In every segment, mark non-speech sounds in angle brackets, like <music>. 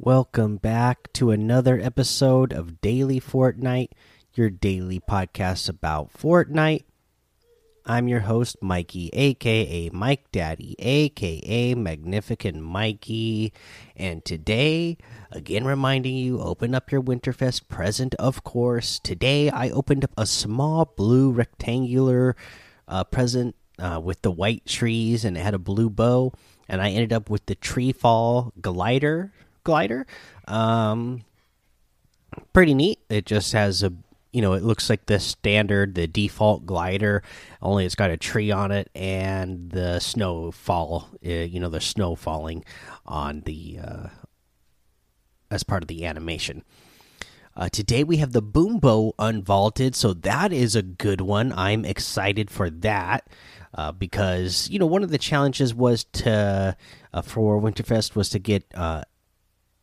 Welcome back to another episode of Daily Fortnite, your daily podcast about Fortnite. I'm your host, Mikey, aka Mike Daddy, aka Magnificent Mikey. And today, again reminding you, open up your Winterfest present, of course. Today, I opened up a small blue rectangular uh, present uh, with the white trees and it had a blue bow. And I ended up with the tree fall glider glider. Um, pretty neat. It just has a you know it looks like the standard the default glider only it's got a tree on it and the snowfall uh, you know the snow falling on the uh, as part of the animation uh, today we have the boom bow unvaulted so that is a good one i'm excited for that uh, because you know one of the challenges was to uh, for winterfest was to get uh,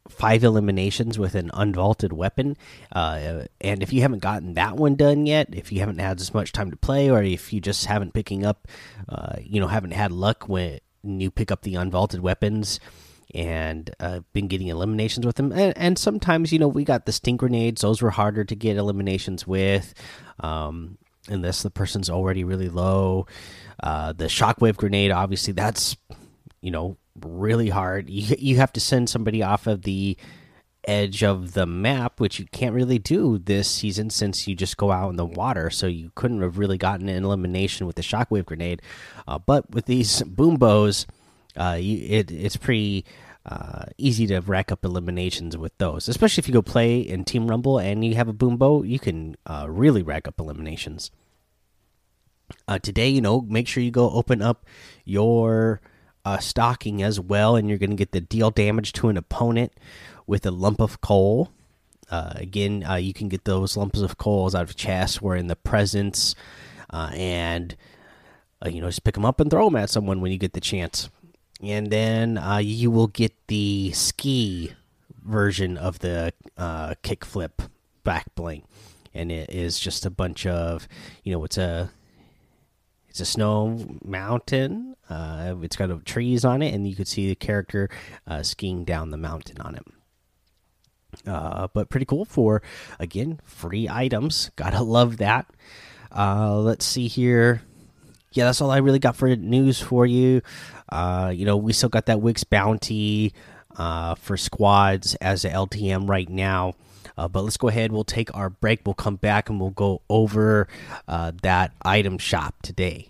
five eliminations with an unvaulted weapon. Uh, and if you haven't gotten that one done yet, if you haven't had as much time to play, or if you just haven't picking up, uh, you know, haven't had luck when you pick up the unvaulted weapons and uh, been getting eliminations with them, and, and, sometimes you know we got the stink grenades; those were harder to get eliminations with, um, unless the person's already really low. Uh, the shockwave grenade, obviously, that's you know really hard. You you have to send somebody off of the edge of the map, which you can't really do this season since you just go out in the water. So you couldn't have really gotten an elimination with the shockwave grenade. Uh, but with these boom bows, uh, it, it's pretty uh, easy to rack up eliminations with those. Especially if you go play in Team Rumble and you have a boom bow, you can uh, really rack up eliminations. Uh, today, you know, make sure you go open up your uh, stocking as well, and you're going to get the deal damage to an opponent with a lump of coal. Uh, again, uh, you can get those lumps of coals out of chests or in the presence, uh, and uh, you know just pick them up and throw them at someone when you get the chance. And then uh, you will get the ski version of the kickflip back bling, and it is just a bunch of you know it's a it's a snow mountain. Uh, it's got trees on it, and you could see the character uh, skiing down the mountain on it. Uh, but pretty cool for again free items. <laughs> Gotta love that. Uh, let's see here. Yeah, that's all I really got for news for you. Uh, you know, we still got that Wick's bounty uh, for squads as a LTM right now. Uh, but let's go ahead. We'll take our break. We'll come back and we'll go over uh, that item shop today.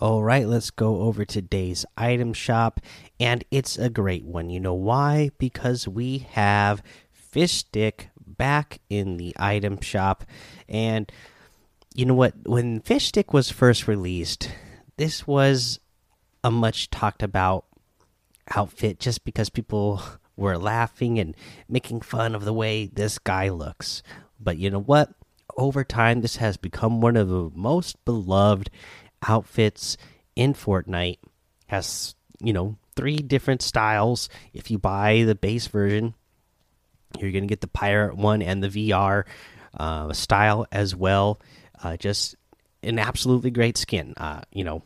All right, let's go over today's item shop, and it's a great one. You know why? Because we have Fish Stick back in the item shop, and you know what? When Fish Stick was first released, this was a much talked about outfit just because people <laughs> were laughing and making fun of the way this guy looks. But you know what? Over time, this has become one of the most beloved outfits in Fortnite. Has you know three different styles. If you buy the base version, you're gonna get the pirate one and the VR uh, style as well. Uh, just an absolutely great skin. Uh, you know,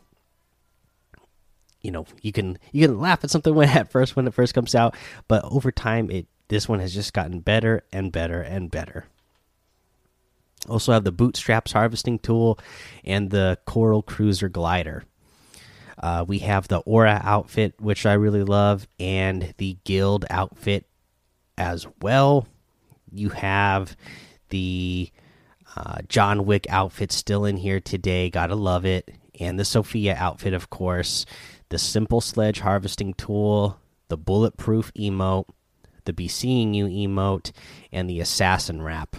you know you can you can laugh at something <laughs> when at first when it first comes out, but over time it this one has just gotten better and better and better. Also have the bootstraps harvesting tool and the coral cruiser glider. Uh, we have the aura outfit, which I really love, and the guild outfit as well. You have the uh, John Wick outfit still in here today. Gotta love it. And the Sofia outfit, of course. The simple sledge harvesting tool, the bulletproof emote, the be seeing you emote, and the assassin wrap.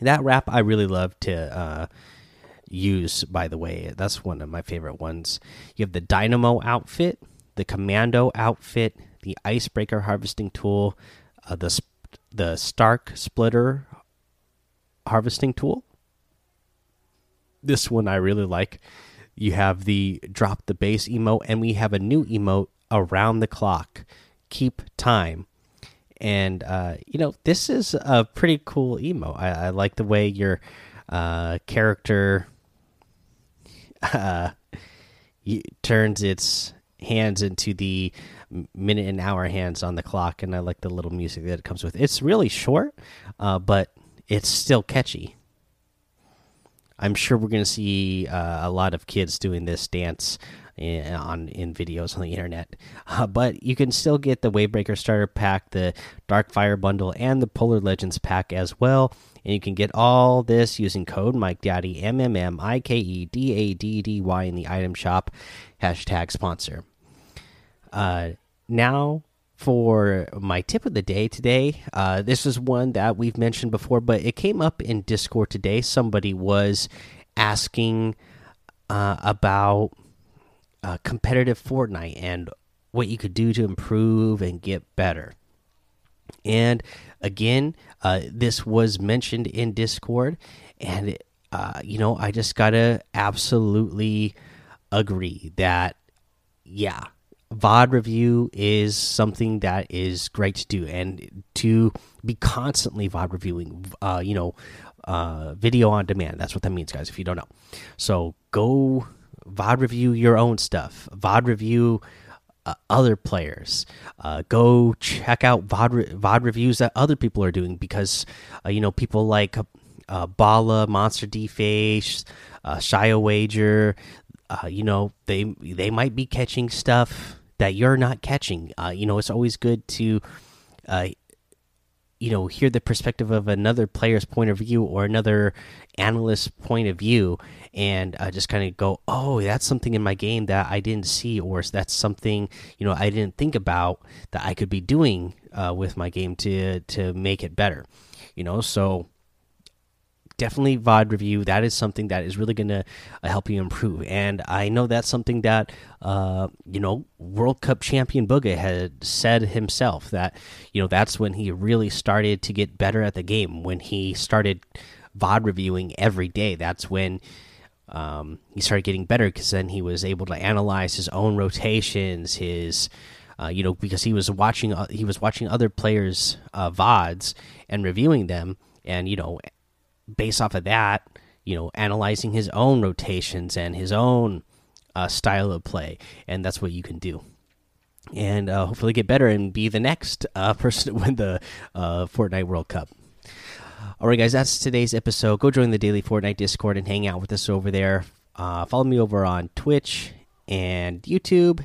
That wrap I really love to uh, use, by the way. That's one of my favorite ones. You have the Dynamo outfit, the Commando outfit, the Icebreaker harvesting tool, uh, the the Stark splitter harvesting tool. This one I really like. You have the drop the bass emote, and we have a new emote around the clock. Keep time. And uh, you know this is a pretty cool emo. I, I like the way your uh, character uh, turns its hands into the minute and hour hands on the clock, and I like the little music that it comes with. It's really short, uh, but it's still catchy. I'm sure we're going to see uh, a lot of kids doing this dance in, on in videos on the internet. <laughs> Uh, but you can still get the Wavebreaker starter pack, the Darkfire bundle, and the Polar Legends pack as well. And you can get all this using code Mike Daddy M M M I K E D A D D Y in the item shop. Hashtag sponsor. Uh, now for my tip of the day today. Uh, this is one that we've mentioned before, but it came up in Discord today. Somebody was asking uh, about uh, competitive Fortnite and what you could do to improve and get better. And again, uh, this was mentioned in Discord, and uh, you know, I just gotta absolutely agree that, yeah, VOD review is something that is great to do, and to be constantly VOD reviewing, uh, you know, uh, video on demand. That's what that means, guys. If you don't know, so go VOD review your own stuff. VOD review uh, other players. Uh, go check out VOD, re VOD reviews that other people are doing because uh, you know people like uh, Bala, MonsterDface, Shia Wager. You know they they might be catching stuff that you're not catching. Uh, you know it's always good to uh, you know hear the perspective of another player's point of view or another analyst's point of view and uh, just kind of go oh that's something in my game that i didn't see or that's something you know i didn't think about that i could be doing uh, with my game to to make it better you know so definitely VOD review. That is something that is really going to uh, help you improve. And I know that's something that, uh, you know, World Cup champion Bugha had said himself that, you know, that's when he really started to get better at the game, when he started VOD reviewing every day. That's when. Um, he started getting better because then he was able to analyze his own rotations, his uh, you know, because he was watching uh, he was watching other players' uh, vods and reviewing them, and you know, based off of that, you know, analyzing his own rotations and his own uh, style of play, and that's what you can do. And uh, hopefully get better and be the next uh, <laughs> person to win the uh, Fortnite World Cup. All right, guys, that's today's episode. Go join the daily Fortnite Discord and hang out with us over there. Uh, follow me over on Twitch and YouTube.